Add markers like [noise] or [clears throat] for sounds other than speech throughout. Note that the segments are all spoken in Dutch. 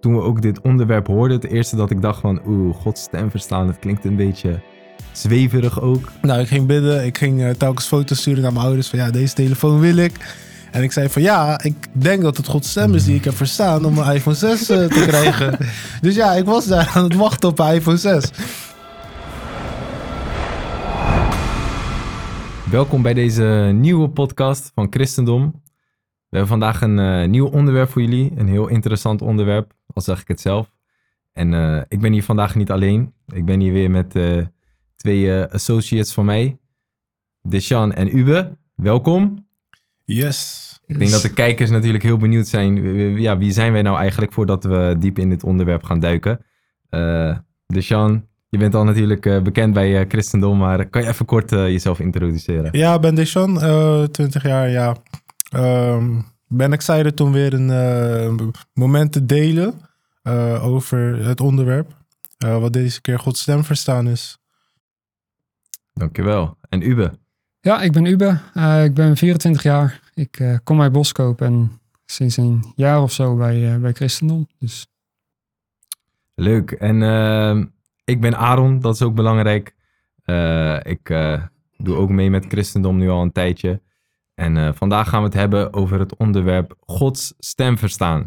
toen we ook dit onderwerp hoorden, het eerste dat ik dacht van, oeh, Gods stem verstaan, dat klinkt een beetje zweverig ook. Nou, ik ging bidden. Ik ging eh, telkens foto's sturen naar mijn ouders van ja, deze telefoon wil ik. En ik zei van ja, ik denk dat het Gods stem is die ik heb verstaan om een iPhone 6 eh, te krijgen. [laughs] dus ja, ik was daar aan het wachten op een iPhone 6. Welkom bij deze nieuwe podcast van Christendom. We hebben vandaag een eh, nieuw onderwerp voor jullie. Een heel interessant onderwerp, al zeg ik het zelf. En eh, ik ben hier vandaag niet alleen. Ik ben hier weer met eh, twee associates van mij. Deshan en Ube. Welkom. Yes. Ik denk dat de kijkers natuurlijk heel benieuwd zijn. Ja, wie zijn wij nou eigenlijk voordat we diep in dit onderwerp gaan duiken? Deshan, je bent al natuurlijk bekend bij Christendom, maar kan je even kort jezelf introduceren? Ja, ik ben Deshan, 20 jaar, ja. Um, ben excited om weer een uh, moment te delen uh, over het onderwerp. Uh, wat deze keer Gods stem verstaan is. Dankjewel. En Ube? Ja, ik ben Ube. ik ben 24 jaar. Ik kom uit Boskoop en sinds een jaar of zo bij, bij Christendom. Dus. Leuk. En ehm, ik ben Aaron, dat is ook belangrijk. ik doe ook mee met Christendom nu al een tijdje. En uh, vandaag gaan we het hebben over het onderwerp Gods stem verstaan.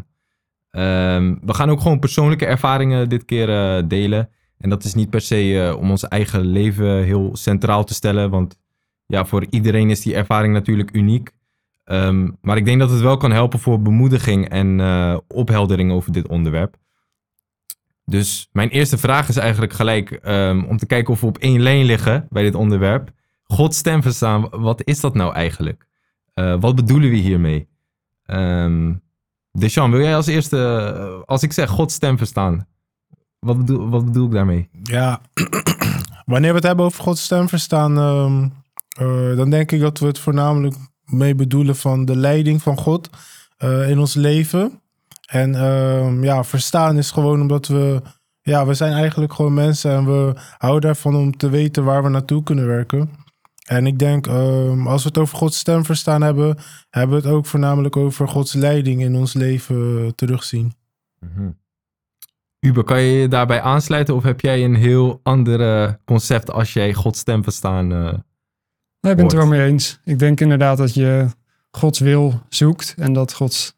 Um, we gaan ook gewoon persoonlijke ervaringen dit keer uh, delen. En dat is niet per se uh, om ons eigen leven heel centraal te stellen. Want ja, voor iedereen is die ervaring natuurlijk uniek. Um, maar ik denk dat het wel kan helpen voor bemoediging en opheldering over dit onderwerp. Dus mijn eerste vraag is eigenlijk gelijk um, om te kijken of we op één lijn liggen bij dit onderwerp. Gods stem verstaan, wat is dat nou eigenlijk? Uh, wat bedoelen we hiermee? Um, wil jij als eerste, uh, als ik zeg Gods stem verstaan, wat bedoel, wat bedoel ik daarmee? Ja, [clears throat] wanneer we het hebben over Gods stem verstaan, um, uh, dan denk ik dat we het voornamelijk mee bedoelen van de leiding van God in ons leven. En um, ja, verstaan is gewoon omdat we, ja, we zijn eigenlijk gewoon mensen en we houden ervan om te weten waar we naartoe kunnen werken. En ik denk, um, als we het over Gods stem verstaan hebben, hebben we het ook voornamelijk over Gods leiding in ons leven uh, terugzien. Mm Uber, kan je je daarbij aansluiten of heb jij een heel ander concept als jij Gods stem verstaan? Uh, nee, ik ben het er wel mee eens. Ik denk inderdaad dat je Gods wil zoekt en dat Gods.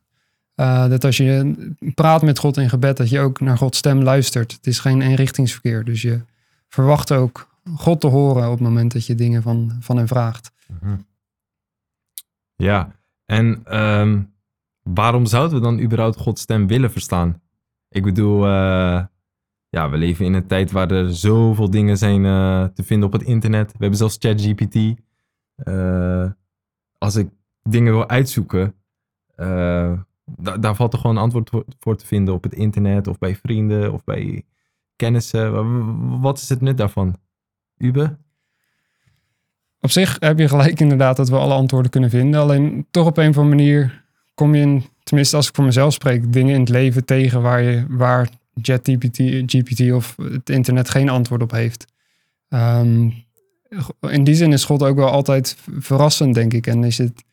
Uh, dat als je praat met God in gebed, dat je ook naar Gods stem luistert. Het is geen eenrichtingsverkeer. Dus je verwacht ook God te horen op het moment dat je dingen van, van hem vraagt. Mhm. Ja, en um, waarom zouden we dan überhaupt Gods stem willen verstaan? Ik bedoel, uh, ja, we leven in een tijd waar er zoveel dingen zijn uh, te vinden op het internet. We hebben zelfs ChatGPT. Uh, als ik dingen wil uitzoeken, da daar valt er gewoon een antwoord voor te vinden op het internet of bij vrienden of bij kennissen. Wat is het nut daarvan? Ube? Op zich heb je gelijk inderdaad dat we alle antwoorden kunnen vinden. Alleen toch op een of andere manier kom je in, tenminste als ik voor mezelf spreek, dingen in het leven tegen waar, je, waar ChatGPT GPT of het internet geen antwoord op heeft. Um, in die zin is God ook wel altijd verrassend, denk ik. En is het,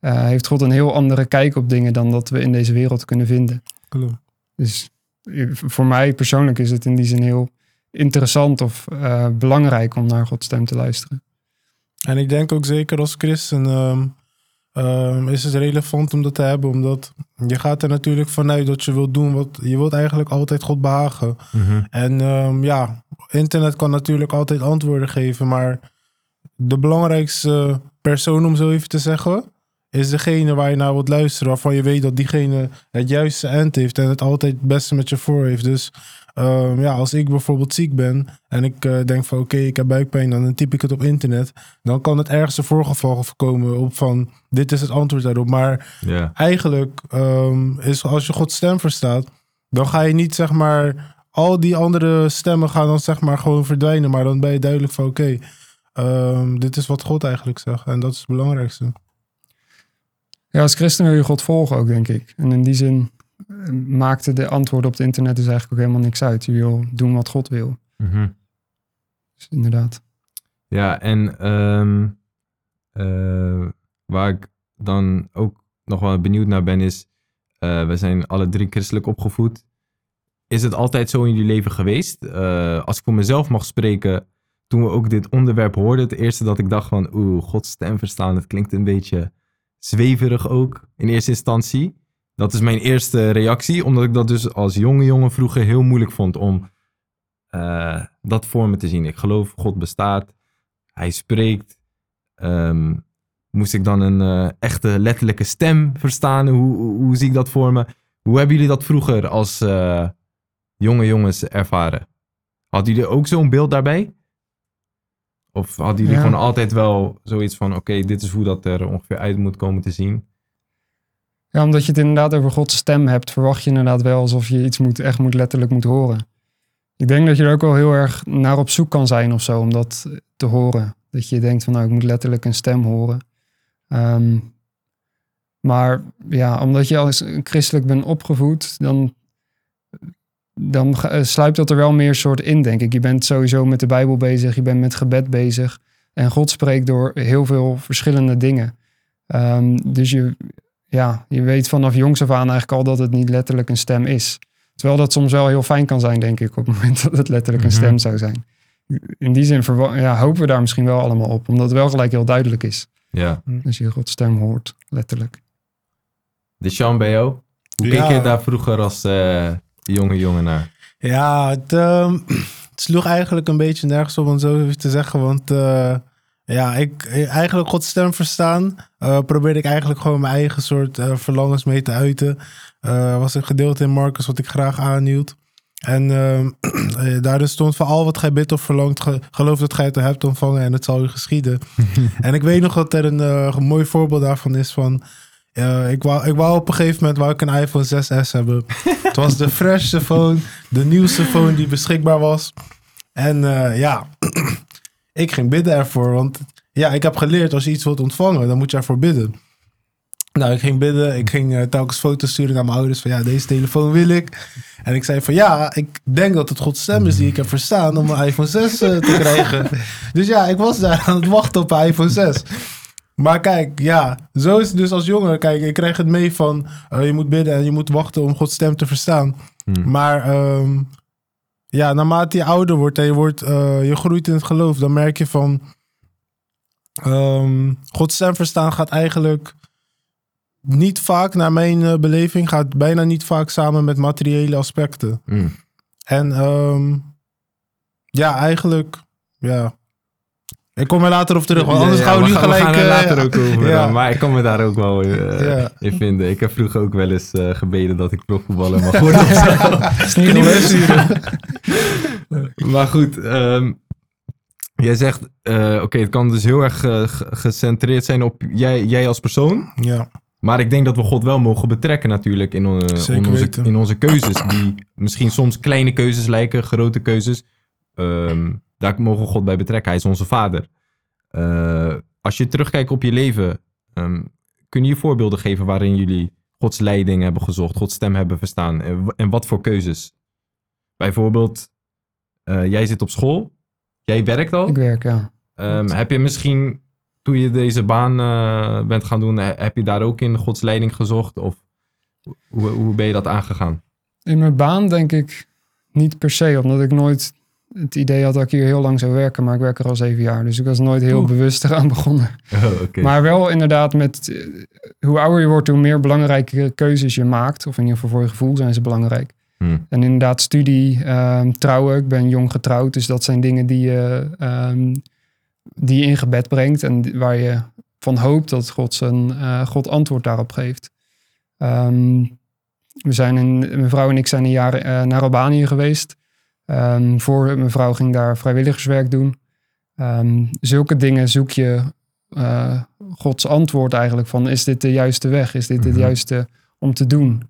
uh, heeft God een heel andere kijk op dingen dan dat we in deze wereld kunnen vinden. Klopt. Dus voor mij persoonlijk is het in die zin heel interessant of uh, belangrijk om naar Gods stem te luisteren. En ik denk ook zeker als christen um, um, is het relevant om dat te hebben, omdat je gaat er natuurlijk vanuit dat je wilt doen wat je wilt eigenlijk altijd God behagen. Mm -hmm. En um, ja, internet kan natuurlijk altijd antwoorden geven, maar de belangrijkste persoon, om zo even te zeggen, is degene waar je naar wilt luisteren, waarvan je weet dat diegene het juiste eind heeft en het altijd het beste met je voor heeft. Dus Um, ja, als ik bijvoorbeeld ziek ben en ik uh, denk van oké, okay, ik heb buikpijn, dan typ ik het op internet. Dan kan het ergste voorgeval voorkomen op van dit is het antwoord daarop. Maar yeah. eigenlijk um, is als je Gods stem verstaat, dan ga je niet zeg maar al die andere stemmen gaan dan zeg maar gewoon verdwijnen. Maar dan ben je duidelijk van oké, okay, um, dit is wat God eigenlijk zegt. En dat is het belangrijkste. Ja, als christen wil je God volgen ook, denk ik. En in die zin maakte de antwoorden op het internet dus eigenlijk ook helemaal niks uit. Je wil doen wat God wil. Mm -hmm. dus inderdaad. Ja, en um, uh, waar ik dan ook nog wel benieuwd naar ben is, uh, we zijn alle drie christelijk opgevoed. is het altijd zo in jullie leven geweest? Eh, als ik voor mezelf mag spreken, toen we ook dit onderwerp hoorden, het eerste dat ik dacht van, oeh, Gods stem verstaan, het klinkt een beetje zweverig ook in eerste instantie. Dat is mijn eerste reactie, omdat ik dat dus als jonge jongen vroeger heel moeilijk vond om eh, dat voor me te zien. Ik geloof, God bestaat, Hij spreekt. Ehm, moest ik dan een eh, echte letterlijke stem verstaan? Hoe, hoe, hoe zie ik dat voor me? Hoe hebben jullie dat vroeger als eh, jonge jongens ervaren? Hadden jullie ook zo'n beeld daarbij? Of hadden jullie Ja. gewoon altijd wel zoiets van: oké, dit is hoe dat er ongeveer uit moet komen te zien? Ja, omdat je het inderdaad over Gods stem hebt, verwacht je inderdaad wel alsof je iets moet, echt moet letterlijk moet horen. Ik denk dat je er ook wel heel erg naar op zoek kan zijn of zo, om dat te horen. Dat je denkt van nou, ik moet letterlijk een stem horen. Ehm, maar ja, omdat je als christelijk bent opgevoed, dan, dan eh, sluipt dat er wel meer soort in, denk ik. Je bent sowieso met de Bijbel bezig, je bent met gebed bezig. En God spreekt door heel veel verschillende dingen. Ehm, dus je, ja, je weet vanaf jongs af aan eigenlijk al dat het niet letterlijk een stem is. Terwijl dat soms wel heel fijn kan zijn, denk ik, op het moment [laughs] dat het letterlijk een Mhm. stem zou zijn. In die zin ja, hopen we daar misschien wel allemaal op, omdat het wel gelijk heel duidelijk is. Ja. Als je Gods stem hoort, letterlijk. De Sean bij jou? Hoe Ja. keek je daar vroeger als eh, jonge jongen naar? Ja, het, ehm, [clears throat] het sloeg eigenlijk een beetje nergens op om zo even te zeggen. Want eh, ja, ik eigenlijk Gods stem verstaan. eh, probeerde ik eigenlijk gewoon mijn eigen soort eh, verlangens mee te uiten. Eh was een gedeelte in Marcus wat ik graag aanhield. En ehm, [clears throat] eh, daarin stond van al wat gij bidt of verlangt, ge- geloof dat gij het hebt ontvangen en het zal u geschieden. [laughs] en ik weet nog dat er een, eh, mooi voorbeeld daarvan is van... eh, ik, wou, ik wou op een gegeven moment wou ik een iPhone 6S hebben. [laughs] het was de freshste phone, de nieuwste phone die beschikbaar was. En eh, ja, [clears throat] ik ging bidden ervoor. Want ja, ik heb geleerd als je iets wilt ontvangen, dan moet je ervoor bidden. Nou, ik ging bidden. Ik ging eh, telkens foto's sturen naar mijn ouders van ja, deze telefoon wil ik. En ik zei van ja, ik denk dat het Gods stem is die ik heb verstaan om een iPhone 6 eh, te [laughs] krijgen. Dus ja, ik was daar aan het wachten op een iPhone 6. Maar kijk, ja, zo is het dus als jongen. Kijk, ik krijg het mee van eh, je moet bidden en je moet wachten om Gods stem te verstaan. Hm. Maar ehm, ja, naarmate je ouder wordt en je, wordt, eh, je groeit in het geloof, dan merk je van ehm Gods stem verstaan gaat eigenlijk niet vaak, naar mijn eh, beleving, gaat bijna niet vaak samen met materiële aspecten. Hm. En ehm, ja, eigenlijk, ja. Ik kom er later op terug, want anders Ja, gaan we, nu gaan- gelijk... gaan er eh, later ook over. [laughs] ja. dan, Maar ik kan me daar ook wel eh, Ja. in vinden. Ik heb vroeger ook wel eens eh, gebeden dat ik profvoetballer mag worden. of zo. [laughs] [laughs] is niet maar goed, ehm, jij zegt, oké, het kan dus heel erg ge- gecentreerd zijn op jij, jij als persoon. Ja, Maar ik denk dat we God wel mogen betrekken natuurlijk in, on- onze, in onze keuzes. Die misschien soms kleine keuzes lijken, grote keuzes. Ehm, daar mogen we God bij betrekken. Hij is onze vader. Eh, als je terugkijkt op je leven, ehm, kun je voorbeelden geven waarin jullie Gods leiding hebben gezocht, Gods stem hebben verstaan en, wat voor keuzes? Bijvoorbeeld, eh, jij zit op school, jij werkt al. Ik werk, ja. Ehm, heb je misschien, toen je deze baan eh, bent gaan doen, he- heb je daar ook in Gods leiding gezocht? Of hoe, hoe ben je dat aangegaan? In mijn baan denk ik niet per se, omdat ik nooit het idee had dat ik hier heel lang zou werken, maar ik werk er al zeven jaar. Dus ik was nooit heel Oeh. bewust eraan begonnen. [laughs] Oh. Maar wel inderdaad met eh, hoe ouder je wordt, hoe meer belangrijke keuzes je maakt. Of in ieder geval voor je gevoel zijn ze belangrijk. Hm. En inderdaad, studie, ehm, trouwen. Ik ben jong getrouwd, dus dat zijn dingen die je, ehm, die je in gebed brengt. En waar je van hoopt dat God, zijn, eh, God antwoord daarop geeft. Ehm, we zijn in, mijn vrouw en ik zijn een jaar eh, naar Albanië geweest. Ehm, voor mijn vrouw ging daar vrijwilligerswerk doen. Ehm, zulke dingen zoek je eh, Gods antwoord eigenlijk van is dit de juiste weg? Is dit het Mhm. juiste om te doen?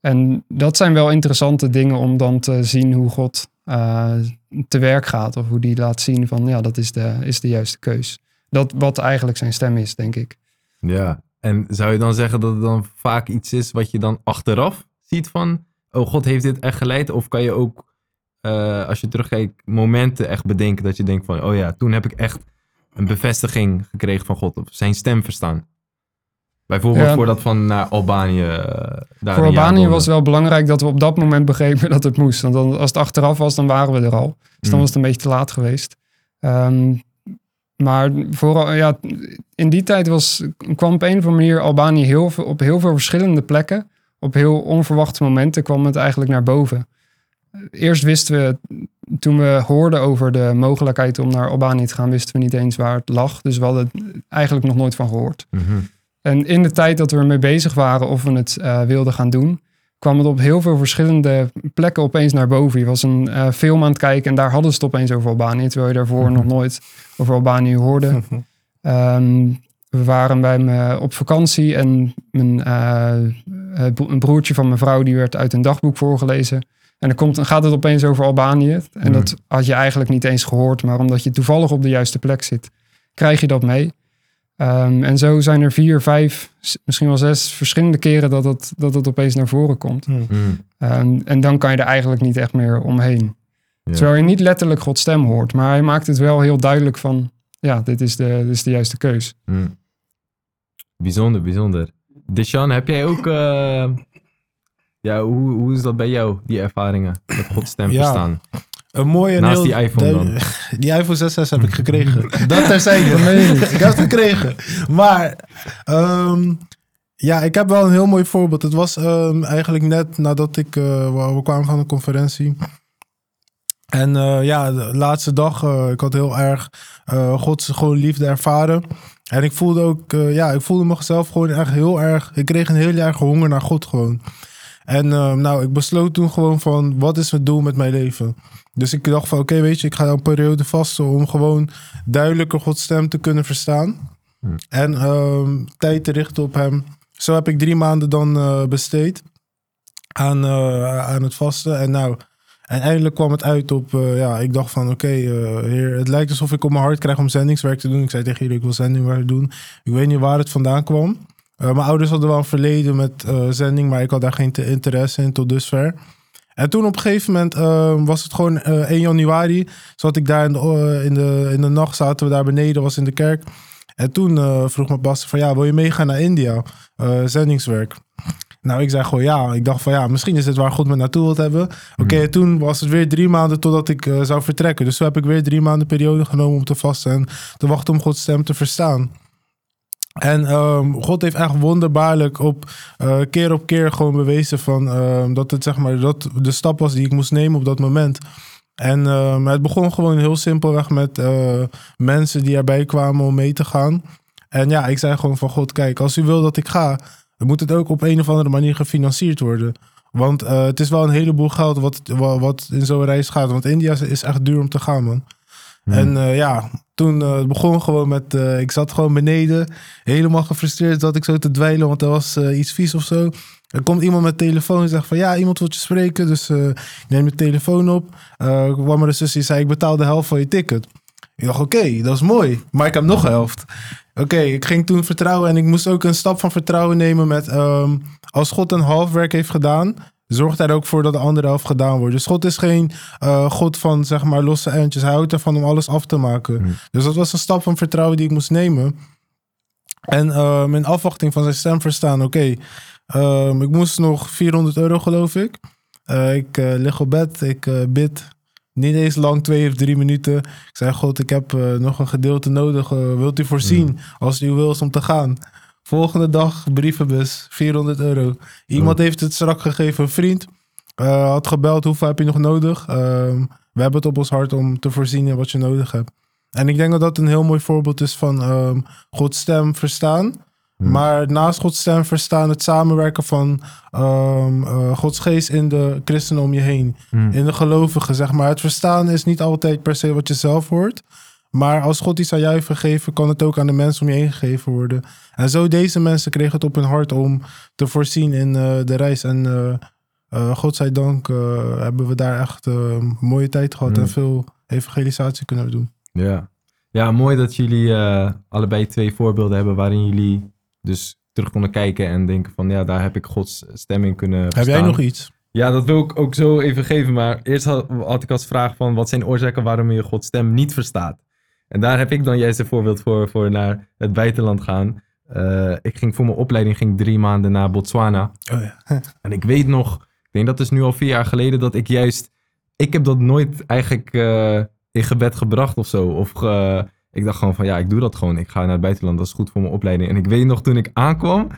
En dat zijn wel interessante dingen om dan te zien hoe God eh, te werk gaat. Of hoe die laat zien van ja, dat is de, is de juiste keus. Dat wat eigenlijk zijn stem is, denk ik. Ja, en zou je dan zeggen dat het dan vaak iets is wat je dan achteraf ziet van, oh God heeft dit echt geleid? Of kan je ook, eh, als je terugkijkt, momenten echt bedenken dat je denkt van, oh ja, toen heb ik echt een bevestiging gekregen van God of zijn stem verstaan? Bijvoorbeeld Ja. voor dat van naar Albanië. eh, daar Voor Albanië was wel belangrijk dat we op dat moment begrepen dat het moest. Want dan, als het achteraf was, dan waren we er al. Dus dan Mm. was het een beetje te laat geweest. Ehm, maar vooral, ja, in die tijd was, kwam op een of andere manier Albanië heel op heel veel verschillende plekken. Op heel onverwachte momenten kwam het eigenlijk naar boven. Eerst wisten we, toen we hoorden over de mogelijkheid om naar Albanië te gaan, wisten we niet eens waar het lag. Dus we hadden eigenlijk nog nooit van gehoord. Mhm. En in de tijd dat we ermee bezig waren of we het eh, wilden gaan doen, kwam het op heel veel verschillende plekken opeens naar boven. Je was een eh, film aan het kijken en daar hadden ze het opeens over Albanië, terwijl je daarvoor Mhm. nog nooit over Albanië hoorde. [laughs] Ehm, we waren bij me op vakantie en mijn, eh, een broertje van mijn vrouw die werd uit een dagboek voorgelezen. En dan, komt, dan gaat het opeens over Albanië. En Mhm. dat had je eigenlijk niet eens gehoord, maar omdat je toevallig op de juiste plek zit, krijg je dat mee. Ehm, en zo zijn er vier, vijf, misschien wel zes verschillende keren dat het, dat het opeens naar voren komt. Mhm. Ehm, en dan kan je er eigenlijk niet echt meer omheen. Ja. Terwijl je niet letterlijk Gods stem hoort, maar hij maakt het wel heel duidelijk van, ja, dit is de, dit is de juiste keus. Mhm. Bijzonder, bijzonder. Deshan, heb jij ook... eh, Ja, hoe, hoe is dat bij jou, die ervaringen met Gods stem Ja. verstaan? Een mooie Naast die iPhone dan. [laughs] Die iPhone 6S heb ik gekregen. [laughs] dat terzijde. Niet. ik heb het gekregen. Maar ehm, ja, ik heb wel een heel mooi voorbeeld. Het was ehm, eigenlijk net nadat ik, eh, we, kwamen van een conferentie. En eh, ja, de laatste dag, eh, ik had heel erg Gods gewoon liefde ervaren. En ik voelde ook, ja, ik voelde mezelf gewoon echt heel erg, ik kreeg een heel erg honger naar God gewoon. En eh, nou, ik besloot toen gewoon van, wat is het doel met mijn leven? Dus ik dacht van, oké, weet je, ik ga een periode vasten om gewoon duidelijker Gods stem te kunnen verstaan. Hmm. En ehm, tijd te richten op hem. Zo heb ik drie maanden dan eh, besteed aan, eh, aan het vasten. En nou, en eindelijk kwam het uit op, eh, ja, ik dacht van, oké, heer, het lijkt alsof ik op mijn hart krijg om zendingswerk te doen. Ik zei tegen jullie, ik wil zendingwerk doen. Ik weet niet waar het vandaan kwam. Eh, mijn ouders hadden wel een verleden met eh, zending, maar ik had daar geen te- interesse in tot dusver. En toen op een gegeven moment eh, was het gewoon eh 1 januari. Zat ik daar in de, eh, in, de, in de nacht, zaten we daar beneden, was in de kerk. En toen eh, vroeg mijn pastor van ja, wil je meegaan naar India? Eh, zendingswerk. Nou, ik zei gewoon ja. Ik dacht van ja, misschien is het waar God me naartoe wilt hebben. Oké, toen was het weer drie maanden totdat ik eh, zou vertrekken. Dus toen heb ik weer drie maanden periode genomen om te vasten en te wachten om Gods stem te verstaan. En ehm, God heeft echt wonderbaarlijk op eh, keer op keer gewoon bewezen van ehm, dat het zeg maar dat de stap was die ik moest nemen op dat moment. En ehm, het begon gewoon heel simpelweg met eh, mensen die erbij kwamen om mee te gaan. En ja, ik zei gewoon van God, kijk, als u wil dat ik ga, dan moet het ook op een of andere manier gefinancierd worden. Want eh, het is wel een heleboel geld wat, wa- wat in zo'n reis gaat. Want India is echt duur om te gaan, man. Hmm. En eh, ja, toen eh, begon gewoon met... eh, ik zat gewoon beneden, helemaal gefrustreerd dat ik zo te dweilen, want er was iets vies of zo. Er komt iemand met telefoon en zegt van ja, iemand wil je spreken. Dus neem de telefoon op. Eh kwam er een zus die zei, ik betaal de helft van je ticket. Ik dacht, oké, dat is mooi. Maar ik heb nog helft. Oké, ik ging toen vertrouwen en ik moest ook een stap van vertrouwen nemen met... ehm, als God een half werk heeft gedaan, zorgt hij er ook voor dat de andere helft gedaan wordt. Dus God is geen eh, God van, zeg maar, losse eindjes. Hij houdt ervan om alles af te maken. Hmm. Dus dat was een stap van vertrouwen die ik moest nemen. En ehm, in afwachting van zijn stem verstaan, oké, ehm, ik moest nog 400 euro geloof ik. Eh, ik lig op bed, ik bid. Niet eens lang, twee of drie minuten. Ik zei, God, ik heb nog een gedeelte nodig. Wilt u voorzien als u wil om te gaan? Volgende dag, brievenbus, 400 euro. Iemand heeft het strak gegeven, een vriend. eh, had gebeld, hoeveel heb je nog nodig? Ehm, we hebben het op ons hart om te voorzien in wat je nodig hebt. En ik denk dat dat een heel mooi voorbeeld is van ehm, Gods stem verstaan. Hmm. Maar naast Gods stem verstaan het samenwerken van eh, Gods geest in de christenen om je heen. Hmm. In de gelovigen, zeg maar. Het verstaan is niet altijd per se wat je zelf hoort. Maar als God iets aan jou heeft gegeven, kan het ook aan de mensen om je heen gegeven worden. En zo deze mensen kregen het op hun hart om te voorzien in eh, de reis. En eh eh, godzijdank eh, hebben we daar echt een mooie tijd gehad Mm. en veel evangelisatie kunnen doen. Ja. ja, mooi dat jullie allebei twee voorbeelden hebben waarin jullie dus terug konden kijken en denken van ja, daar heb ik Gods stem in kunnen Heb jij verstaan. nog iets? Ja, dat wil ik ook zo even geven, maar eerst had, had ik als vraag van wat zijn oorzaken waarom je Gods stem niet verstaat? En daar heb ik dan juist een voorbeeld voor, voor naar het buitenland gaan. Eh, ik ging voor mijn opleiding ging drie maanden naar Botswana. Oh ja. [laughs] En ik weet nog, ik denk dat is nu al vier jaar geleden, dat ik juist, ik heb dat nooit eigenlijk eh, in gebed gebracht of zo. Of eh, ik dacht gewoon van, ja, ik doe dat gewoon. Ik ga naar het buitenland, dat is goed voor mijn opleiding. En ik weet nog, toen ik aankwam,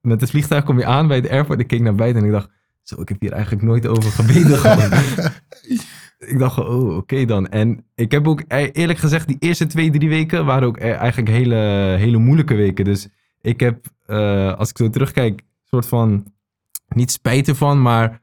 met het vliegtuig kom je aan bij de airport. Ik keek naar buiten en ik dacht, zo, ik heb hier eigenlijk nooit over gebeden gewoon. [laughs] ik dacht, oh, oké dan. En ik heb ook e- eerlijk gezegd, die eerste twee, drie weken waren ook e- eigenlijk hele, hele moeilijke weken. Dus ik heb, eh, als ik zo terugkijk, soort van, niet spijt ervan, maar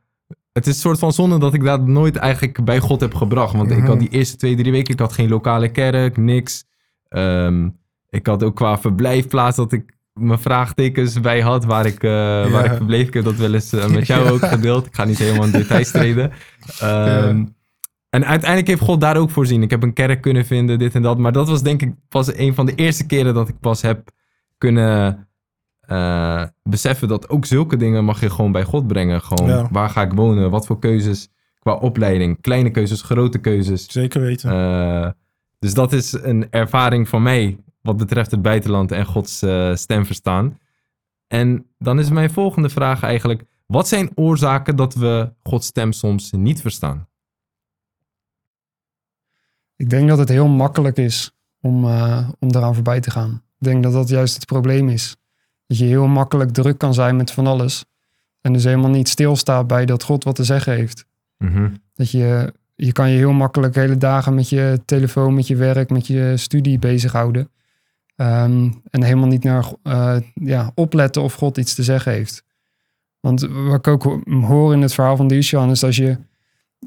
het is een soort van zonde dat ik dat nooit eigenlijk bij God heb gebracht. Want ik had die eerste twee, drie weken, ik had geen lokale kerk, niks. Ehm, ik had ook qua verblijfplaats dat ik mijn vraagtekens bij had waar ik, eh, waar ik verbleef. Ik heb dat wel eens eh, met jou [laughs] ook gedeeld. Ik ga niet helemaal in details [laughs] treden. Ehm, En uiteindelijk heeft God daar ook voorzien. Ik heb een kerk kunnen vinden, dit en dat. Maar dat was denk ik pas een van de eerste keren dat ik pas heb kunnen eh, beseffen dat ook zulke dingen mag je gewoon bij God brengen. Gewoon, Ja. waar ga ik wonen? Wat voor keuzes qua opleiding? Kleine keuzes, grote keuzes. Zeker weten. Eh, dus dat is een ervaring van mij wat betreft het buitenland en Gods eh, stem verstaan. En dan is mijn volgende vraag eigenlijk: wat zijn oorzaken dat we Gods stem soms niet verstaan? Ik denk dat het heel makkelijk is om, eh, om eraan voorbij te gaan. Ik denk dat dat juist het probleem is. Dat je heel makkelijk druk kan zijn met van alles. En dus helemaal niet stilstaat bij dat God wat te zeggen heeft. Mhm. Dat je, je kan je heel makkelijk hele dagen met je telefoon, met je werk, met je studie bezighouden. Ehm, en helemaal niet naar eh, ja, opletten of God iets te zeggen heeft. Want wat ik ook ho- hoor in het verhaal van Dishan is dat je,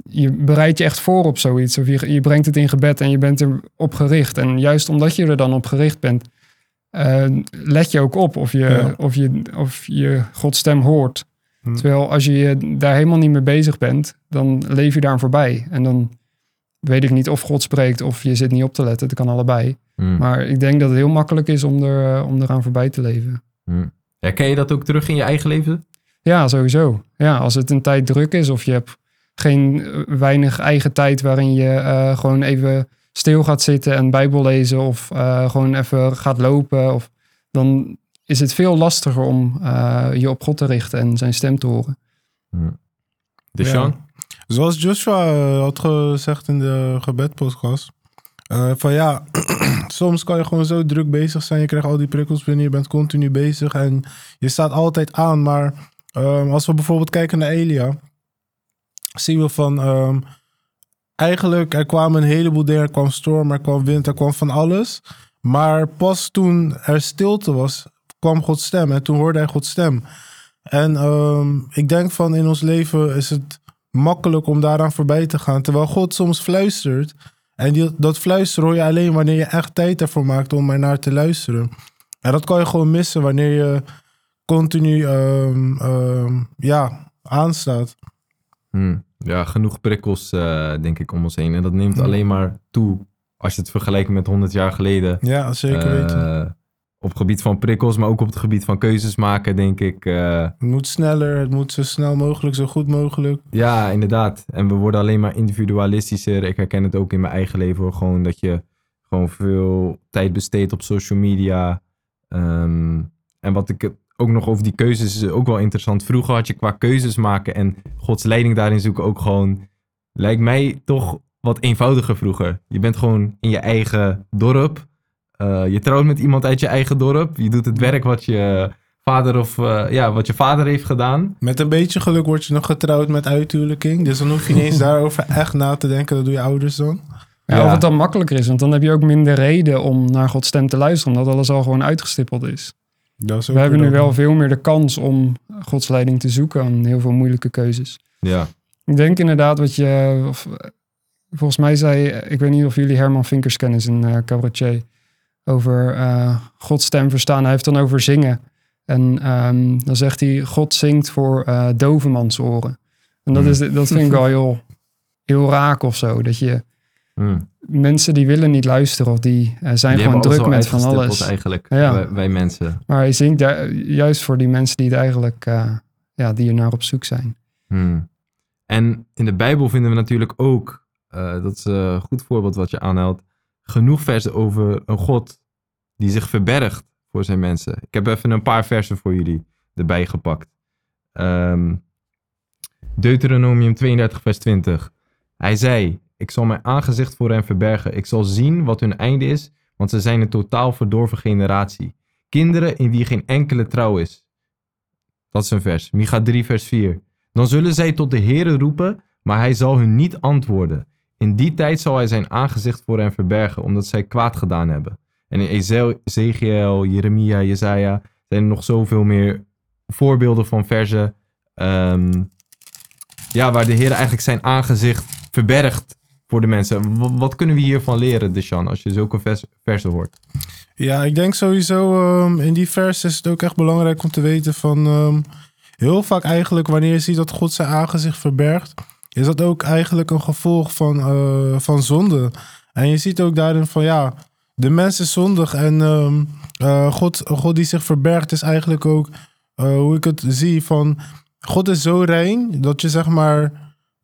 je bereidt je echt voor op zoiets. Of je, je brengt het in gebed en je bent erop gericht. En juist omdat je er dan op gericht bent, eh, let je ook op of je, Ja. of je, of je Gods stem hoort. Hm. Terwijl als je daar helemaal niet mee bezig bent, dan leef je daar voorbij. En dan weet ik niet of God spreekt of je zit niet op te letten. Dat kan allebei. Mm. Maar ik denk dat het heel makkelijk is om, er, eh, om eraan voorbij te leven. Mm. Herken je dat ook terug in je eigen leven? Ja, sowieso. Ja, als het een tijd druk is of je hebt geen eh, weinig eigen tijd waarin je eh, gewoon even stil gaat zitten en Bijbel lezen of eh, gewoon even gaat lopen, of, dan is het veel lastiger om eh, je op God te richten en zijn stem te horen. Dus Ja. Jan? Zoals Joshua had gezegd in de gebedpodcast. eh, van ja, [clears throat] soms kan je gewoon zo druk bezig zijn. Je krijgt al die prikkels binnen. Je bent continu bezig en je staat altijd aan. Maar ehm, als we bijvoorbeeld kijken naar Elia. Zien we van... ehm, eigenlijk, er kwamen een heleboel dingen. Er kwam storm, er kwam wind, er kwam van alles. Maar pas toen er stilte was, kwam Gods stem. En toen hoorde hij Gods stem. En ehm, ik denk van in ons leven is het makkelijk om daaraan voorbij te gaan. Terwijl God soms fluistert. En die, dat fluisteren hoor je alleen wanneer je echt tijd ervoor maakt om er naar te luisteren. En dat kan je gewoon missen wanneer je continu ehm, ja, aanstaat. Hmm. Ja, genoeg prikkels, eh, denk ik, om ons heen. En dat neemt Hmm. alleen maar toe als je het vergelijkt met 100 jaar geleden. Ja, zeker weten. Eh, op het gebied van prikkels, maar ook op het gebied van keuzes maken, denk ik. eh, Het moet sneller, het moet zo snel mogelijk, zo goed mogelijk. ja, inderdaad. En we worden alleen maar individualistischer. Ik herken het ook in mijn eigen leven hoor. Gewoon dat je gewoon veel tijd besteedt op social media. Ehm, en wat ik ook nog over die keuzes is ook wel interessant. Vroeger had je qua keuzes maken en Gods leiding daarin zoeken ook gewoon, lijkt mij toch wat eenvoudiger vroeger. Je bent gewoon in je eigen dorp. Eh, je trouwt met iemand uit je eigen dorp. Je doet het werk wat je vader of eh, ja, wat je vader heeft gedaan. Met een beetje geluk word je nog getrouwd met uithuwelijking. Dus dan hoef je niet eens [laughs] daarover echt na te denken. Dat doe je ouders dan. Ja, Ja. Of het dan makkelijker is, want dan heb je ook minder reden om naar Gods stem te luisteren, omdat alles al gewoon uitgestippeld is. Dat is ook We hebben nu wel veel meer de kans om Gods leiding te zoeken aan heel veel moeilijke keuzes. Ja. Ik denk inderdaad wat je, of, volgens mij zei, ik weet niet of jullie Herman Vinkers kennen, is een eh, cabaretier, over eh Gods stem verstaan. Hij heeft dan over zingen. En ehm, dan zegt hij, God zingt voor eh dovemansoren. En dat, Hmm. is, dat vind ik wel heel, heel raak of zo. Dat je Hmm. mensen die willen niet luisteren of die eh, zijn Die gewoon druk met van alles. eigenlijk, Ja. wij, wij mensen. Maar hij zingt juist voor die mensen die het eigenlijk, eh, ja, die er naar op zoek zijn. Hmm. En in de Bijbel vinden we natuurlijk ook, eh, dat is een goed voorbeeld wat je aanhaalt, genoeg versen over een God die zich verbergt voor zijn mensen. Ik heb even een paar versen voor jullie erbij gepakt. Ehm, Deuteronomium 32, vers 20. Hij zei: Ik zal mijn aangezicht voor hen verbergen. Ik zal zien wat hun einde is, want ze zijn een totaal verdorven generatie. Kinderen in wie geen enkele trouw is. Dat is een vers. Micha 3, vers 4. Dan zullen zij tot de Heere roepen, maar hij zal hun niet antwoorden. In die tijd zal hij zijn aangezicht voor hen verbergen, omdat zij kwaad gedaan hebben. En in Ezekiel, Jeremia, Jezaja zijn er nog zoveel meer voorbeelden van versen. ehm, ja, waar de Heer eigenlijk zijn aangezicht verbergt voor de mensen. Wat kunnen we hiervan leren, Deshan, als je zulke vers, versen hoort? Ja, ik denk sowieso ehm, in die vers is het ook echt belangrijk om te weten van... ehm, heel vaak eigenlijk wanneer je ziet dat God zijn aangezicht verbergt... is dat ook eigenlijk een gevolg van, eh, van zonde. En je ziet ook daarin van ja, de mens is zondig en ehm, eh, God, God die zich verbergt is eigenlijk ook... eh, hoe ik het zie van... God is zo rein dat je zeg maar...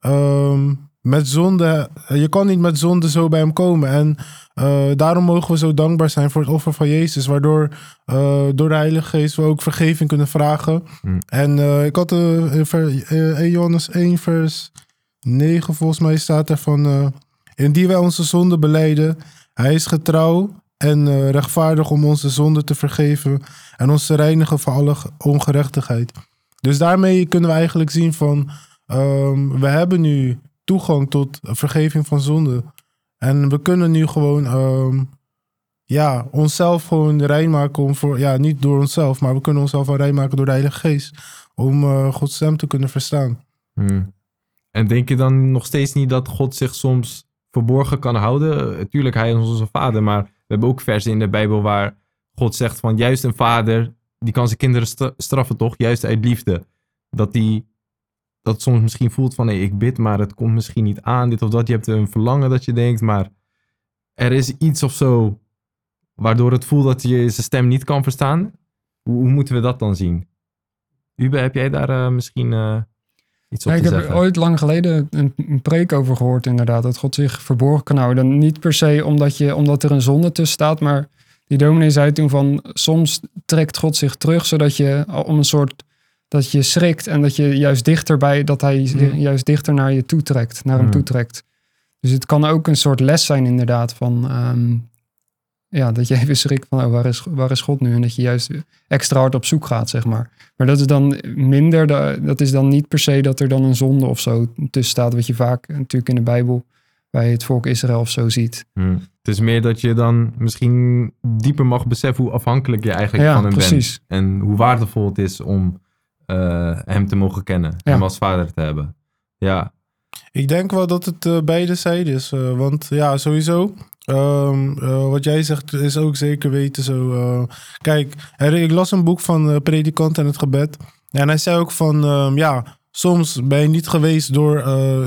ehm, met zonde, je kan niet met zonde zo bij hem komen. En eh, daarom mogen we zo dankbaar zijn voor het offer van Jezus. Waardoor eh, door de Heilige Geest we ook vergeving kunnen vragen. Mm. En eh, ik had in Johannes 1 vers 9 volgens mij staat er van... Indien wij onze zonde beleiden, hij is getrouw en rechtvaardig om onze zonde te vergeven... en ons te reinigen van alle ge- ongerechtigheid. Dus daarmee kunnen we eigenlijk zien van... ehm, we hebben nu toegang tot vergeving van zonde. En we kunnen nu gewoon, ehm, ja, onszelf gewoon rein maken om voor, ja, niet door onszelf, maar we kunnen onszelf rein maken door de Heilige Geest. Om eh, Gods stem te kunnen verstaan. Hmm. En denk je dan nog steeds niet dat God zich soms verborgen kan houden? Tuurlijk, hij is onze vader, maar we hebben ook versen in de Bijbel waar God zegt van juist een vader, die kan zijn kinderen stra- straffen toch? Juist uit liefde. Dat die dat soms misschien voelt van nee, ik bid, maar het komt misschien niet aan, dit of dat. Je hebt een verlangen dat je denkt, maar er is iets of zo waardoor het voelt dat je zijn stem niet kan verstaan. Hoe, hoe moeten we dat dan zien? Ube, heb jij daar eh, misschien eh, iets op ik te heb zeggen? er ooit lang geleden een, een preek over gehoord, inderdaad. Dat God zich verborgen kan houden. Dan Niet per se omdat, je, omdat er een zonde tussen staat, maar die dominee zei toen van soms trekt God zich terug, zodat je om een soort dat je schrikt en dat je juist dichterbij, dat hij Mm. juist dichter naar je toe trekt, naar hem Mm. toe trekt. Dus het kan ook een soort les zijn, inderdaad, van ehm, ja, dat je even schrikt van oh, waar, is, waar is God nu? En dat je juist extra hard op zoek gaat, zeg maar. Maar dat is dan minder, da- dat is dan niet per se dat er dan een zonde of zo tussen staat, wat je vaak natuurlijk in de Bijbel bij het volk Israël of zo ziet. Hmm. Het is meer dat je dan misschien dieper mag beseffen hoe afhankelijk je eigenlijk Ja, van hem precies. bent. En hoe waardevol het is om eh, hem te mogen kennen. Ja. Hem als vader te hebben. Ja. Ik denk wel dat het eh, beide zijden is. eh, want ja, sowieso. ehm, eh, wat jij zegt is ook zeker weten zo. kijk, er, ik las een boek van Predikant en het Gebed. En hij zei ook van, ehm, ja, soms ben je niet geweest door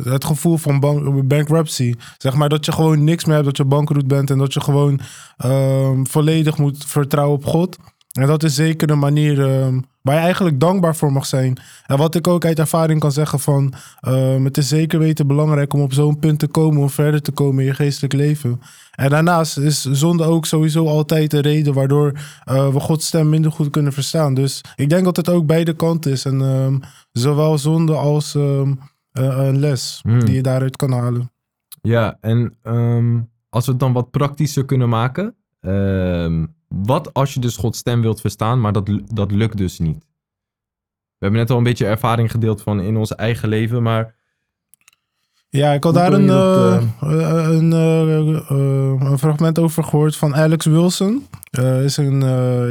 het gevoel van bank, bankruptcy. Zeg maar dat je gewoon niks meer hebt, dat je bankroet bent en dat je gewoon ehm, volledig moet vertrouwen op God. En dat is zeker een manier ehm, waar je eigenlijk dankbaar voor mag zijn. En wat ik ook uit ervaring kan zeggen van... ehm, het is zeker weten belangrijk om op zo'n punt te komen... om verder te komen in je geestelijk leven. En daarnaast is zonde ook sowieso altijd een reden... waardoor eh, we Gods stem minder goed kunnen verstaan. Dus ik denk dat het ook beide kanten is. En ehm, zowel zonde als eh, een les Hmm. die je daaruit kan halen. Ja, en als we het dan wat praktischer kunnen maken. Wat als je dus Gods stem wilt verstaan, maar dat, dat lukt dus niet? We hebben net al een beetje ervaring gedeeld van in ons eigen leven, maar Ja, ik had daar een, dat, eh, eh, een, eh, eh, een fragment over gehoord van Alex Wilson. Is een,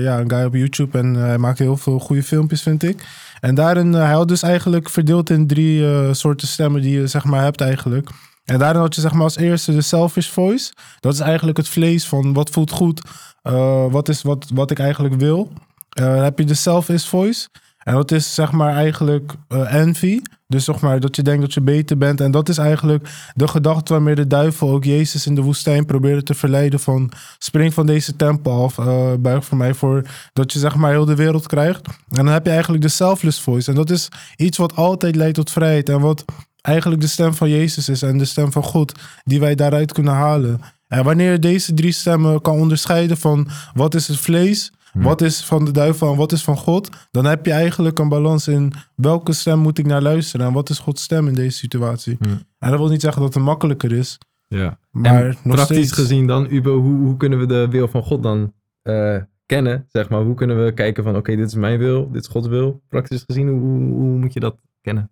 ja, een guy op YouTube en hij maakt heel veel goede filmpjes, vind ik. En daarin, hij had dus eigenlijk verdeeld in drie soorten stemmen die je zeg maar hebt eigenlijk. En daarin had je zeg maar als eerste de selfish voice. Dat is eigenlijk het vlees van wat voelt goed, eh, wat is wat, wat ik eigenlijk wil. Eh, dan heb je de selfish voice. En dat is zeg maar eigenlijk eh, envy. Dus zeg maar dat je denkt dat je beter bent. En dat is eigenlijk de gedachte waarmee de duivel ook Jezus in de woestijn probeerde te verleiden van spring van deze tempel af, eh buig voor mij voor dat je zeg maar heel de wereld krijgt. En dan heb je eigenlijk de selfless voice. En dat is iets wat altijd leidt tot vrijheid en wat eigenlijk de stem van Jezus is en de stem van God die wij daaruit kunnen halen. En wanneer je deze drie stemmen kan onderscheiden van wat is het vlees, Hm. Wat is van de duivel en wat is van God? Dan heb je eigenlijk een balans in welke stem moet ik naar luisteren en wat is Gods stem in deze situatie. Hm. En dat wil niet zeggen dat het makkelijker is, Ja. maar en nog praktisch steeds. gezien dan, Ubo, hoe, hoe kunnen we de wil van God dan eh, kennen? Zeg maar, hoe kunnen we kijken van, oké, dit is mijn wil, dit is Gods wil. Praktisch gezien, hoe, hoe moet je dat kennen?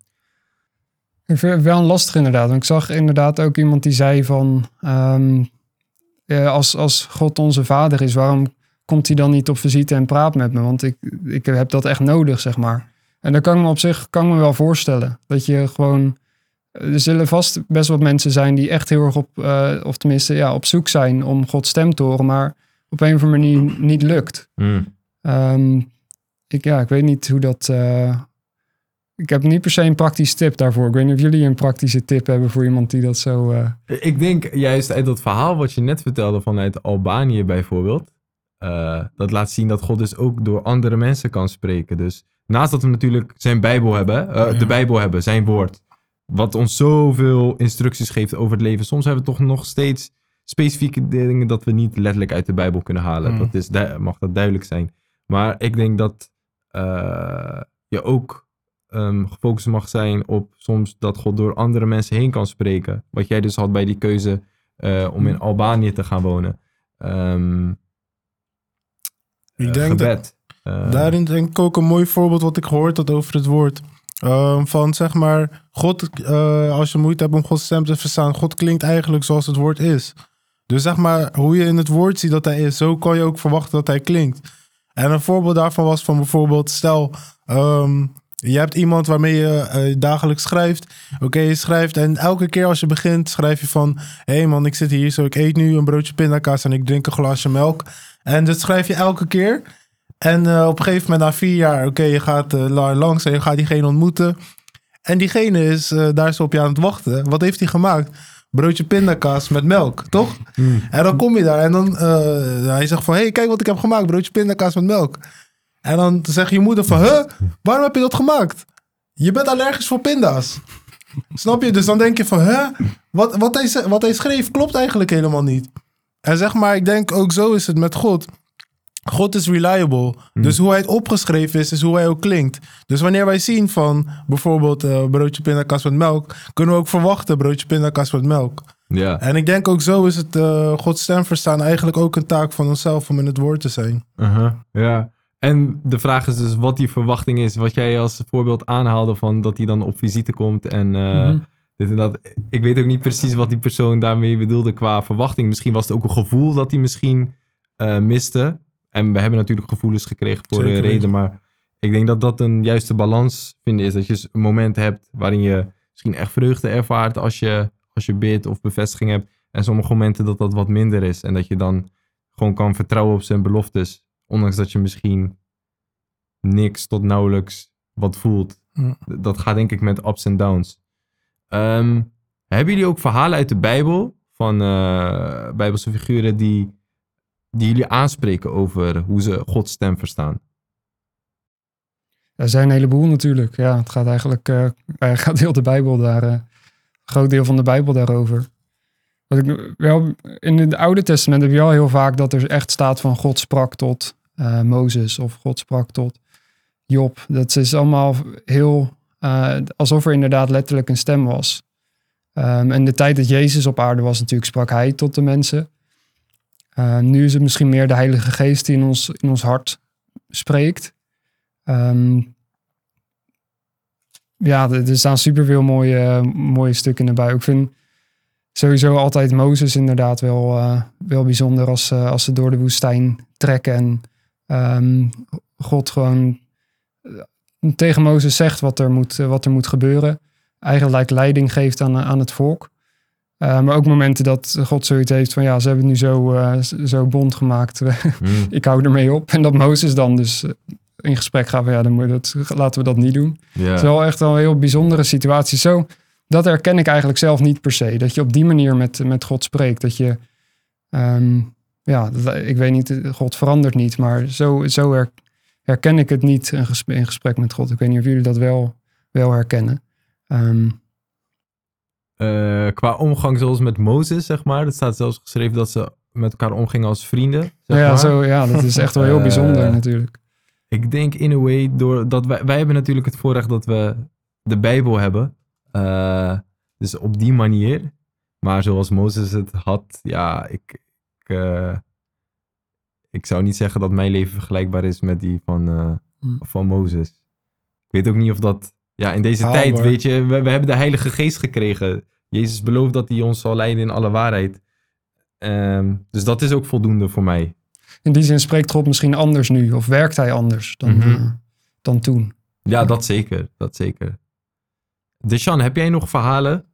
Ik vind het wel lastig inderdaad. Want ik zag inderdaad ook iemand die zei van... ehm, eh, als, als God onze vader is, waarom komt hij dan niet op visite en praat met me? Want ik, ik heb dat echt nodig, zeg maar. En dan kan ik me op zich kan ik me wel voorstellen. Dat je gewoon... Er zullen vast best wat mensen zijn die echt heel erg op... eh, of tenminste ja, op zoek zijn om Gods stem te horen... maar op een of andere manier niet lukt. Ehm, ik, ja, ik weet niet hoe dat... eh, ik heb niet per se een praktisch tip daarvoor. Ik weet niet of jullie een praktische tip hebben voor iemand die dat zo... eh, Ik denk juist uit dat verhaal wat je net vertelde vanuit Albanië bijvoorbeeld. eh, dat laat zien dat God dus ook door andere mensen kan spreken. Dus naast dat we natuurlijk zijn Bijbel hebben, eh, Ja. de Bijbel hebben, zijn woord. Wat ons zoveel instructies geeft over het leven. Soms hebben we toch nog steeds specifieke dingen dat we niet letterlijk uit de Bijbel kunnen halen. Mm. Dat is, mag dat duidelijk zijn. Maar ik denk dat je ook ehm, gefocust mag zijn op soms dat God door andere mensen heen kan spreken. Wat jij dus had bij die keuze eh, om in Albanië te gaan wonen. Ik denk dat- gebed. Eh, Daarin denk ik ook een mooi voorbeeld wat ik gehoord had over het woord. Ehm, van zeg maar, God, als je moeite hebt om Gods stem te verstaan, God klinkt eigenlijk zoals het woord is. Dus zeg maar, hoe je in het woord ziet dat hij is, zo kan je ook verwachten dat hij klinkt. En een voorbeeld daarvan was van bijvoorbeeld, stel, je hebt iemand waarmee je eh, dagelijks schrijft. Oké, je schrijft en elke keer als je begint, schrijf je van, hé hey man, ik zit hier zo, ik eet nu een broodje pindakaas en ik drink een glaasje melk. En dat schrijf je elke keer. En eh, op een gegeven moment na vier jaar, oké, je gaat eh, la- langs en je gaat diegene ontmoeten. En diegene is daar zo op je aan het wachten. Wat heeft hij gemaakt? Broodje pindakaas met melk, toch? hmm. En dan kom je daar en dan hij zegt van, hé, hey, kijk wat ik heb gemaakt, broodje pindakaas met melk. En dan zegt je moeder van, huh, waarom heb je dat gemaakt? Je bent allergisch voor pinda's. Snap je? Dus dan denk je van, huh, wat, wat, hij, wat hij schreef klopt eigenlijk helemaal niet. En zeg maar, ik denk ook zo is het met God. God is reliable. Dus hoe hij het opgeschreven is, is hoe hij ook klinkt. Dus wanneer wij zien van bijvoorbeeld eh, broodje pindakaas met melk, kunnen we ook verwachten broodje pindakaas met melk. ja. En ik denk ook zo is het eh Gods stem verstaan eigenlijk ook een taak van onszelf om in het woord te zijn. Uh-huh, ja. En de vraag is dus wat die verwachting is. Wat jij als voorbeeld aanhaalde van dat hij dan op visite komt en eh, Mhm. dit en dat. Ik weet ook niet precies wat die persoon daarmee bedoelde qua verwachting. Misschien was het ook een gevoel dat hij misschien eh, miste. En we hebben natuurlijk gevoelens gekregen voor Zeker een reden. Maar ik denk dat dat een juiste balans vinden is. Dat je een moment hebt waarin je misschien echt vreugde ervaart als je, als je bidt of bevestiging hebt. En sommige momenten dat dat wat minder is. En dat je dan gewoon kan vertrouwen op zijn beloftes. Ondanks dat je misschien niks tot nauwelijks wat voelt. Ja. Dat gaat denk ik met ups en downs. Ehm, hebben jullie ook verhalen uit de Bijbel van eh, Bijbelse figuren die, die jullie aanspreken over hoe ze Gods stem verstaan? Er zijn een heleboel natuurlijk. Ja, het gaat eigenlijk, eh, [laughs] gaat heel de Bijbel daar, eh, een groot deel van de Bijbel daarover. Wat ik wel, in het Oude Testament heb je wel heel vaak dat er echt staat van God sprak tot eh, Mozes of God sprak tot Job. Dat is allemaal heel, eh, alsof er inderdaad letterlijk een stem was. Ehm, en de tijd dat Jezus op aarde was natuurlijk, sprak hij tot de mensen. Eh, nu is het misschien meer de Heilige Geest die in ons, in ons hart spreekt. Ehm, ja, er staan superveel mooie, mooie stukken Bijbel. Ik vind sowieso altijd Mozes inderdaad wel, eh, wel bijzonder als, eh, als ze door de woestijn trekken. En ehm, God gewoon eh, tegen Mozes zegt wat er moet, wat er moet gebeuren. Eigenlijk leiding geeft aan, aan het volk. Maar ook momenten dat God zoiets heeft van ja, ze hebben het nu zo, zo bond gemaakt. [laughs] Hmm. ik hou ermee op. En dat Mozes dan dus in gesprek gaat van ja, dan moet dat, laten we dat niet doen. Het is wel echt wel een heel bijzondere situatie. Zo, dat herken ik eigenlijk zelf niet per se. Dat je op die manier met, met God spreekt. Dat je, ehm, ja, dat- ik weet niet, God verandert niet. Maar zo, zo her- herken ik het niet in gesprek, in gesprek met God. Ik weet niet of jullie dat wel, wel herkennen. Eh, qua omgang zoals met Mozes, zeg maar. Er staat zelfs geschreven dat ze met elkaar omgingen als vrienden. zeg ja, maar. zo, ja, dat is echt wel heel [laughs] Eh, bijzonder natuurlijk. Ik denk in a way, doordat wij, wij hebben natuurlijk het voorrecht dat we de Bijbel hebben. Eh, dus op die manier. Maar zoals Mozes het had, ja, ik, ik, eh, ik zou niet zeggen dat mijn leven vergelijkbaar is met die van, eh, Hm. van Mozes. Ik weet ook niet of dat, ja, in deze Haalbaar. tijd, weet je, we, we hebben de Heilige Geest gekregen. Jezus belooft dat hij ons zal leiden in alle waarheid. Ehm, dus dat is ook voldoende voor mij. In die zin spreekt God misschien anders nu. Of werkt hij anders dan, Mhm. dan toen. Ja, dat zeker. Dat zeker. Deshan, heb jij nog verhalen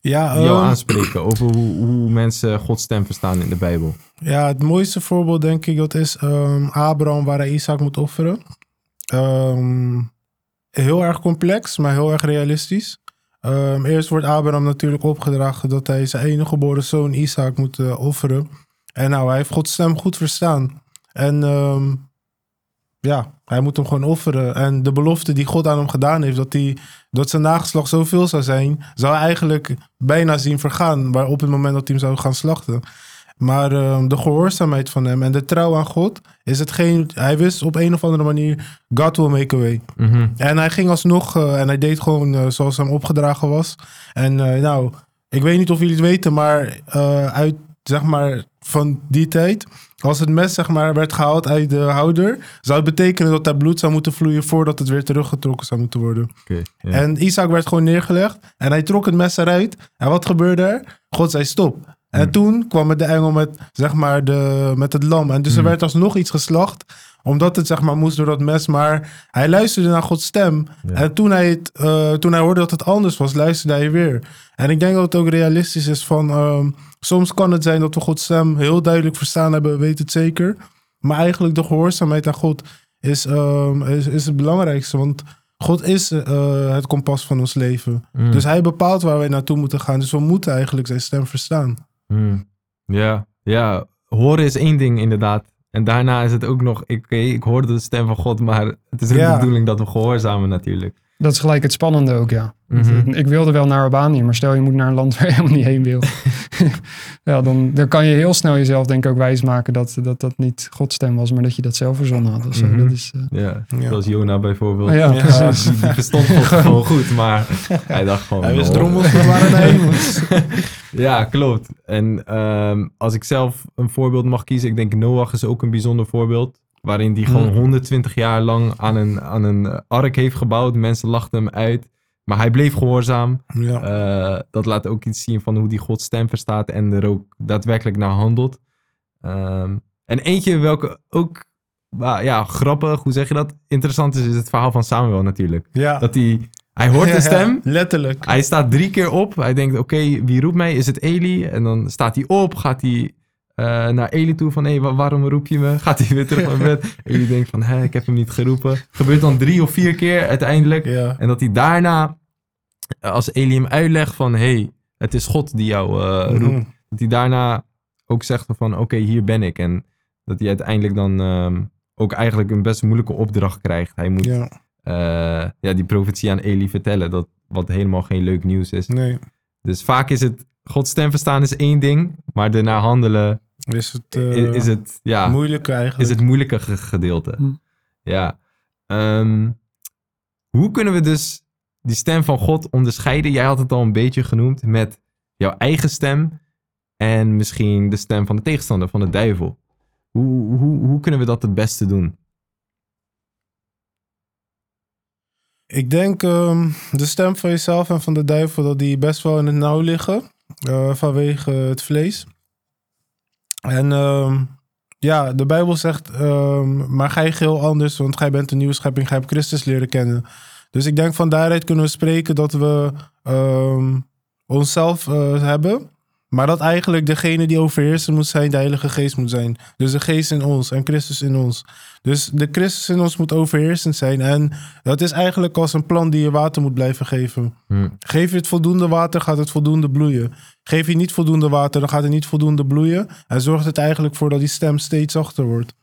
Ja, die jou ehm, aanspreken over hoe, hoe mensen Gods stem verstaan in de Bijbel? Ja, het mooiste voorbeeld denk ik dat is ehm, Abraham waar hij Isaac moet offeren. Ehm, heel erg complex, maar heel erg realistisch. Eerst wordt Abraham natuurlijk opgedragen dat hij zijn enige geboren zoon Isaac moet eh, offeren. En nou, hij heeft Gods stem goed verstaan. En ehm, ja, hij moet hem gewoon offeren. En de belofte die God aan hem gedaan heeft, dat, hij, dat zijn nageslacht zoveel zou zijn, zou hij eigenlijk bijna zien vergaan. Maar op het moment dat hij hem zou gaan slachten. Maar ehm, de gehoorzaamheid van hem en de trouw aan God is hetgeen. Hij wist op een of andere manier: God will make a way. Mhm. En hij ging alsnog eh, en hij deed gewoon eh, zoals hem opgedragen was. En eh, nou, ik weet niet of jullie het weten, maar uit zeg maar van die tijd. Als het mes zeg maar werd gehaald uit de houder, zou het betekenen dat daar bloed zou moeten vloeien voordat het weer teruggetrokken zou moeten worden. Ja. En Isaac werd gewoon neergelegd en hij trok het mes eruit. En wat gebeurde er? God zei stop. En Hmm. toen kwam de engel met, zeg maar, de, met het lam. En dus er Hmm. werd alsnog iets geslacht. Omdat het zeg maar moest door dat mes. Maar hij luisterde naar Gods stem. Ja. En toen hij, het, eh, toen hij hoorde dat het anders was, luisterde hij weer. En ik denk dat het ook realistisch is van... ehm, soms kan het zijn dat we Gods stem heel duidelijk verstaan hebben. Weet het zeker. Maar eigenlijk de gehoorzaamheid aan God is, ehm, is, is het belangrijkste. Want God is eh, het kompas van ons leven. Mm. Dus hij bepaalt waar wij naartoe moeten gaan. Dus we moeten eigenlijk zijn stem verstaan. Mm. Ja, ja. Horen is één ding inderdaad. En daarna is het ook nog, ik, oké, ik hoorde de stem van God, maar het is ook Ja. de bedoeling dat we gehoorzamen natuurlijk. Dat is gelijk het spannende ook, ja. Mhm. Ik wilde wel naar Albanië, maar stel je moet naar een land [laughs] waar je helemaal niet heen wil. [laughs] ja, dan, dan kan je heel snel jezelf denk ik ook wijsmaken dat, dat dat niet Gods stem was, maar dat je dat zelf verzonnen had. of zo. Mhm. Dat is, eh, Ja, Ja. zoals Jona bijvoorbeeld. ja. Die, die verstond [laughs] gewoon goed, maar hij dacht gewoon... Hij wist drommels met waar hij heen moest. Ja, klopt. En ehm, als ik zelf een voorbeeld mag kiezen, ik denk Noach is ook een bijzonder voorbeeld. Waarin die gewoon Mm. 120 jaar lang aan een, aan een ark heeft gebouwd. Mensen lachten hem uit. Maar hij bleef gehoorzaam. Ja. Eh, dat laat ook iets zien van hoe die Gods stem verstaat en er ook daadwerkelijk naar handelt. Ehm, en eentje welke ook, ja, grappig, hoe zeg je dat? Interessant is, is het verhaal van Samuel natuurlijk. ja. Dat hij, hij hoort Ja, de [laughs] ja, stem, letterlijk. hij staat drie keer op. Hij denkt, oké, wie roept mij? Is het Eli? En dan staat hij op, gaat hij naar Eli toe van, hé, wa- waarom roep je me? [laughs] Gaat hij weer terug naar bed. [laughs] Eli denkt van, hé, ik heb hem niet geroepen. Gebeurt dan drie of vier keer uiteindelijk. Ja. En dat hij daarna, als Eli hem uitlegt van, hé, hey, het is God die jou eh, roept. Mhm. Dat hij daarna ook zegt van, oké, hier ben ik. En dat hij uiteindelijk dan ehm, ook eigenlijk een best moeilijke opdracht krijgt. Hij moet Ja, eh, ja, die profetie aan Eli vertellen, dat, wat helemaal geen leuk nieuws is. nee. Dus vaak is het, Gods stem verstaan is één ding, maar daarna handelen Is het, eh, is, het, ja, moeilijk eigenlijk. is het moeilijke ge- gedeelte. Hm. Ja. Ehm, hoe kunnen we dus die stem van God onderscheiden? Jij had het al een beetje genoemd met jouw eigen stem en misschien de stem van de tegenstander, van de duivel. Hoe, hoe, hoe kunnen we dat het beste doen? Ik denk ehm, de stem van jezelf en van de duivel, dat die best wel in het nauw liggen. eh, vanwege het vlees. En ehm, ja, de Bijbel zegt, ehm, maar gij geheel anders, want gij bent een nieuwe schepping, gij hebt Christus leren kennen. Dus ik denk van daaruit kunnen we spreken dat we ehm, onszelf eh, hebben. Maar dat eigenlijk degene die overheersen moet zijn, de Heilige Geest moet zijn. Dus de Geest in ons en Christus in ons. Dus de Christus in ons moet overheersend zijn. En dat is eigenlijk als een plant die je water moet blijven geven. Hm. Geef je het voldoende water, gaat het voldoende bloeien. Geef je niet voldoende water, dan gaat het niet voldoende bloeien. En zorgt het eigenlijk voor dat die stem steeds zachter wordt.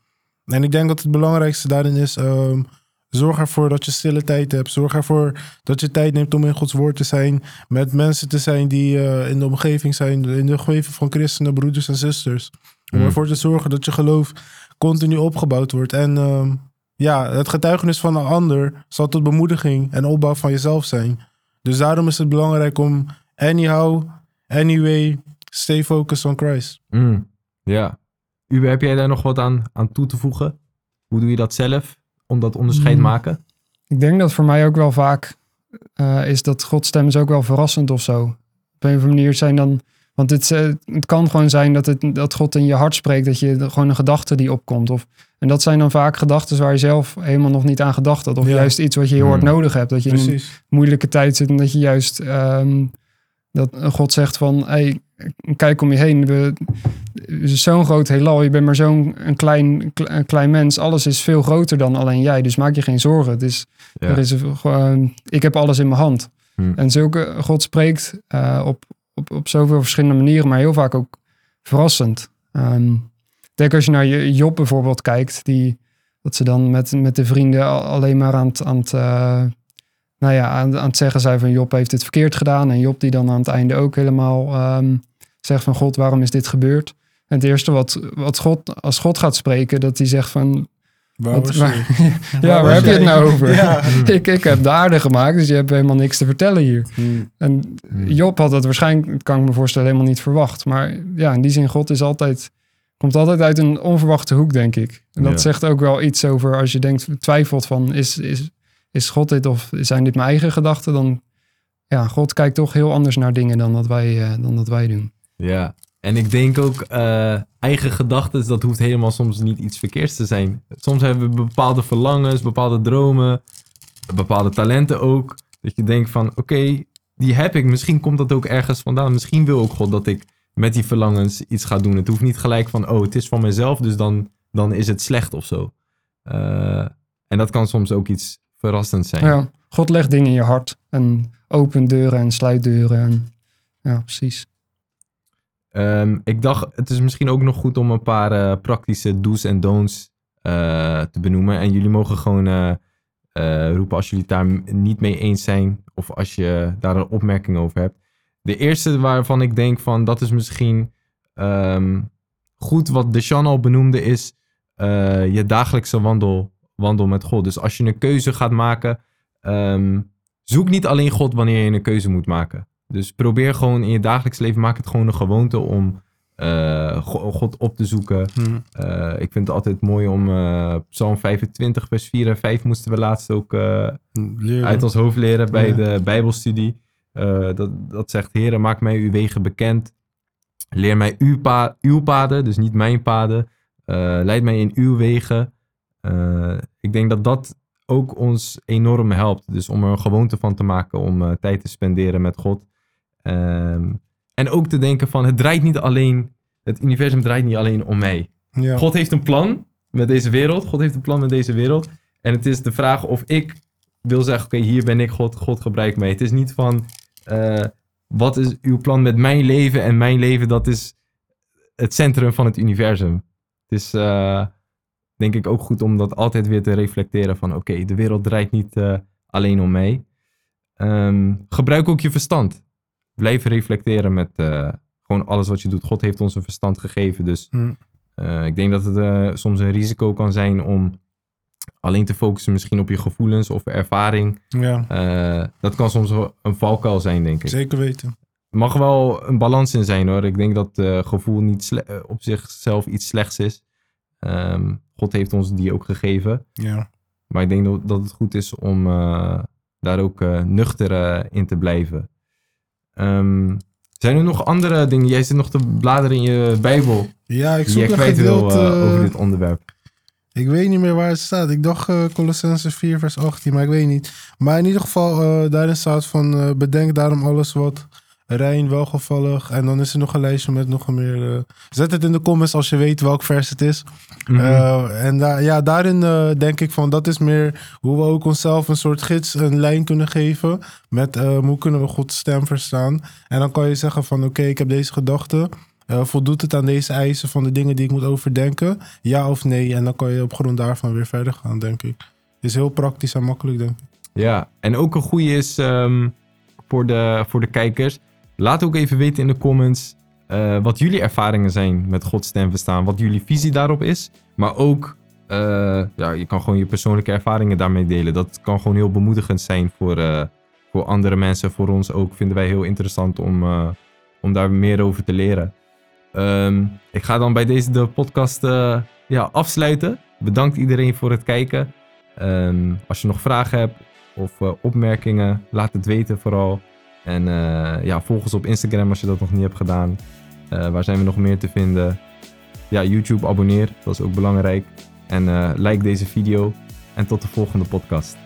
En ik denk dat het belangrijkste daarin is... ehm, zorg ervoor dat je stille tijd hebt. Zorg ervoor dat je tijd neemt om in Gods woord te zijn. Met mensen te zijn die eh, in de omgeving zijn. In de omgeving van christenen, broeders en zusters. Om Mm. ervoor te zorgen dat je geloof continu opgebouwd wordt. En ehm, ja, het getuigenis van een ander zal tot bemoediging en opbouw van jezelf zijn. Dus daarom is het belangrijk om anyhow, anyway, stay focused on Christ. Mm, ja. Uwe, heb jij daar nog wat aan, aan toe te voegen? Hoe doe je dat zelf? Om dat onderscheid Mm. maken? Ik denk dat voor mij ook wel vaak eh, is dat Gods stem is ook wel verrassend of zo. Op een of andere manier zijn dan... Want het, eh, het kan gewoon zijn dat, het, dat God in je hart spreekt. Dat je gewoon een gedachte die opkomt. Of, en dat zijn dan vaak gedachten waar je zelf helemaal nog niet aan gedacht had. Of Ja. juist iets wat je heel hard Hmm. nodig hebt. Dat je in een moeilijke tijd zit. En dat je juist... ehm, dat God zegt van... Hey, kijk om je heen. We, zo'n groot heelal. Je bent maar zo'n een klein, een klein mens. Alles is veel groter dan alleen jij. Dus maak je geen zorgen. Het is... Ja. Er is ik heb alles in mijn hand. Hmm. En zulke, God spreekt eh, op, op, op zoveel verschillende manieren, maar heel vaak ook verrassend. Ik denk als je naar je- Job bijvoorbeeld kijkt, die, dat ze dan met, met de vrienden al- alleen maar aan het, aan, het, eh, nou ja, aan, aan het zeggen zijn van Job heeft dit verkeerd gedaan. En Job die dan aan het einde ook helemaal ehm, zegt van God, waarom is dit gebeurd? En het eerste wat, wat God, als God gaat spreken, dat hij zegt van Waar wat- waar- [laughs] ja, waar heb je het nou over? Ja. [laughs] ik, ik heb de aarde gemaakt, dus je hebt helemaal niks te vertellen hier. Hmm. En Hmm. Job had dat waarschijnlijk, dat kan ik me voorstellen, helemaal niet verwacht. Maar ja, in die zin, God is altijd, komt altijd uit een onverwachte hoek, denk ik. En dat Ja. zegt ook wel iets over als je denkt, twijfelt van, is, is, is God dit of zijn dit mijn eigen gedachten? Dan, ja, God kijkt toch heel anders naar dingen dan dat wij, eh, dan dat wij doen. Ja, en ik denk ook eh, eigen gedachten, dat hoeft helemaal soms niet iets verkeerds te zijn. Soms hebben we bepaalde verlangens, bepaalde dromen, bepaalde talenten ook. Dat je denkt van, oké, die heb ik. Misschien komt dat ook ergens vandaan. Misschien wil ook God dat ik met die verlangens iets ga doen. Het hoeft niet gelijk van, oh, het is van mezelf, dus dan, dan is het slecht of zo. Eh, en dat kan soms ook iets verrassends zijn. Ja, God legt dingen in je hart en opent deuren en sluit deuren. En, ja, precies. Ehm, ik dacht, het is misschien ook nog goed om een paar eh, praktische do's en don'ts eh, te benoemen. En jullie mogen gewoon eh, roepen als jullie het daar niet mee eens zijn. Of als je daar een opmerking over hebt. De eerste waarvan ik denk van dat is misschien ehm, goed wat Deshan al benoemde is je dagelijkse wandel, wandel met God. Dus als je een keuze gaat maken, ehm, zoek niet alleen God wanneer je een keuze moet maken. Dus probeer gewoon in je dagelijks leven, maak het gewoon een gewoonte om eh, Go- God op te zoeken. Hmm. Eh, ik vind het altijd mooi om eh, Psalm 25, vers 4 en 5 moesten we laatst ook uit ons hoofd leren bij Ja. de Bijbelstudie. Dat, dat zegt, Heer, maak mij uw wegen bekend. Leer mij uw, pa uw paden, dus niet mijn paden. Leid mij in uw wegen. Eh, ik denk dat dat ook ons enorm helpt. Dus om er een gewoonte van te maken om eh, tijd te spenderen met God. Ehm, en ook te denken van, het draait niet alleen, het universum draait niet alleen om mij. Ja. God heeft een plan met deze wereld. God heeft een plan met deze wereld. En het is de vraag of ik wil zeggen, oké, hier ben ik God, God gebruikt mij. Het is niet van, eh, wat is uw plan met mijn leven? En mijn leven, dat is het centrum van het universum. Het is, denk ik, ook goed om dat altijd weer te reflecteren van, oké, de wereld draait niet eh, alleen om mij. Ehm, gebruik ook je verstand. Blijf reflecteren met eh, gewoon alles wat je doet. God heeft ons een verstand gegeven, dus Hmm. eh, ik denk dat het soms een risico kan zijn om alleen te focussen misschien op je gevoelens of ervaring. ja, dat kan soms een valkuil zijn, denk ik. zeker weten. Mag wel een balans in zijn hoor. Ik denk dat eh, gevoel niet op zichzelf iets slechts is. Ehm, God heeft ons die ook gegeven. Ja. Maar ik denk dat, het goed is om eh, daar ook eh, nuchter eh, in te blijven. Ehm, zijn er nog andere dingen? Jij zit nog te bladeren in je Bijbel. ja, ik zoek kwijt gedeelte... over dit onderwerp. Ik weet niet meer waar het staat. Ik dacht eh Colossense 4 vers 18, maar ik weet niet. Maar in ieder geval, daarin staat van... bedenk daarom alles wat rein, welgevallig... En dan is er nog een lijstje met nog meer... eh, zet het in de comments als je weet welk vers het is. Mhm. Eh, en ja, daarin eh, denk ik van... Dat is meer hoe we ook onszelf een soort gids, een lijn kunnen geven... Met hoe kunnen we Gods stem verstaan. En dan kan je zeggen van... Oké, ik heb deze gedachte... Voldoet het aan deze eisen van de dingen die ik moet overdenken? Ja of nee? En dan kan je op grond daarvan weer verder gaan, denk ik. Is heel praktisch en makkelijk, denk ik. Ja, en ook een goede is ehm, voor, de, voor de kijkers. Laat ook even weten in de comments eh, wat jullie ervaringen zijn met Gods stem verstaan. Wat jullie visie daarop is. Maar ook, eh, ja, je kan gewoon je persoonlijke ervaringen daarmee delen. Dat kan gewoon heel bemoedigend zijn voor, eh, voor andere mensen. Voor ons ook vinden wij heel interessant om, om daar meer over te leren. Ehm, ik ga dan bij deze de podcast ja, afsluiten. Bedankt iedereen voor het kijken. Ehm, als je nog vragen hebt of opmerkingen, laat het weten vooral. En eh, ja, volg ons op Instagram als je dat nog niet hebt gedaan. Eh, waar zijn we nog meer te vinden? Ja, YouTube abonneer, dat is ook belangrijk. En eh, like deze video. En tot de volgende podcast.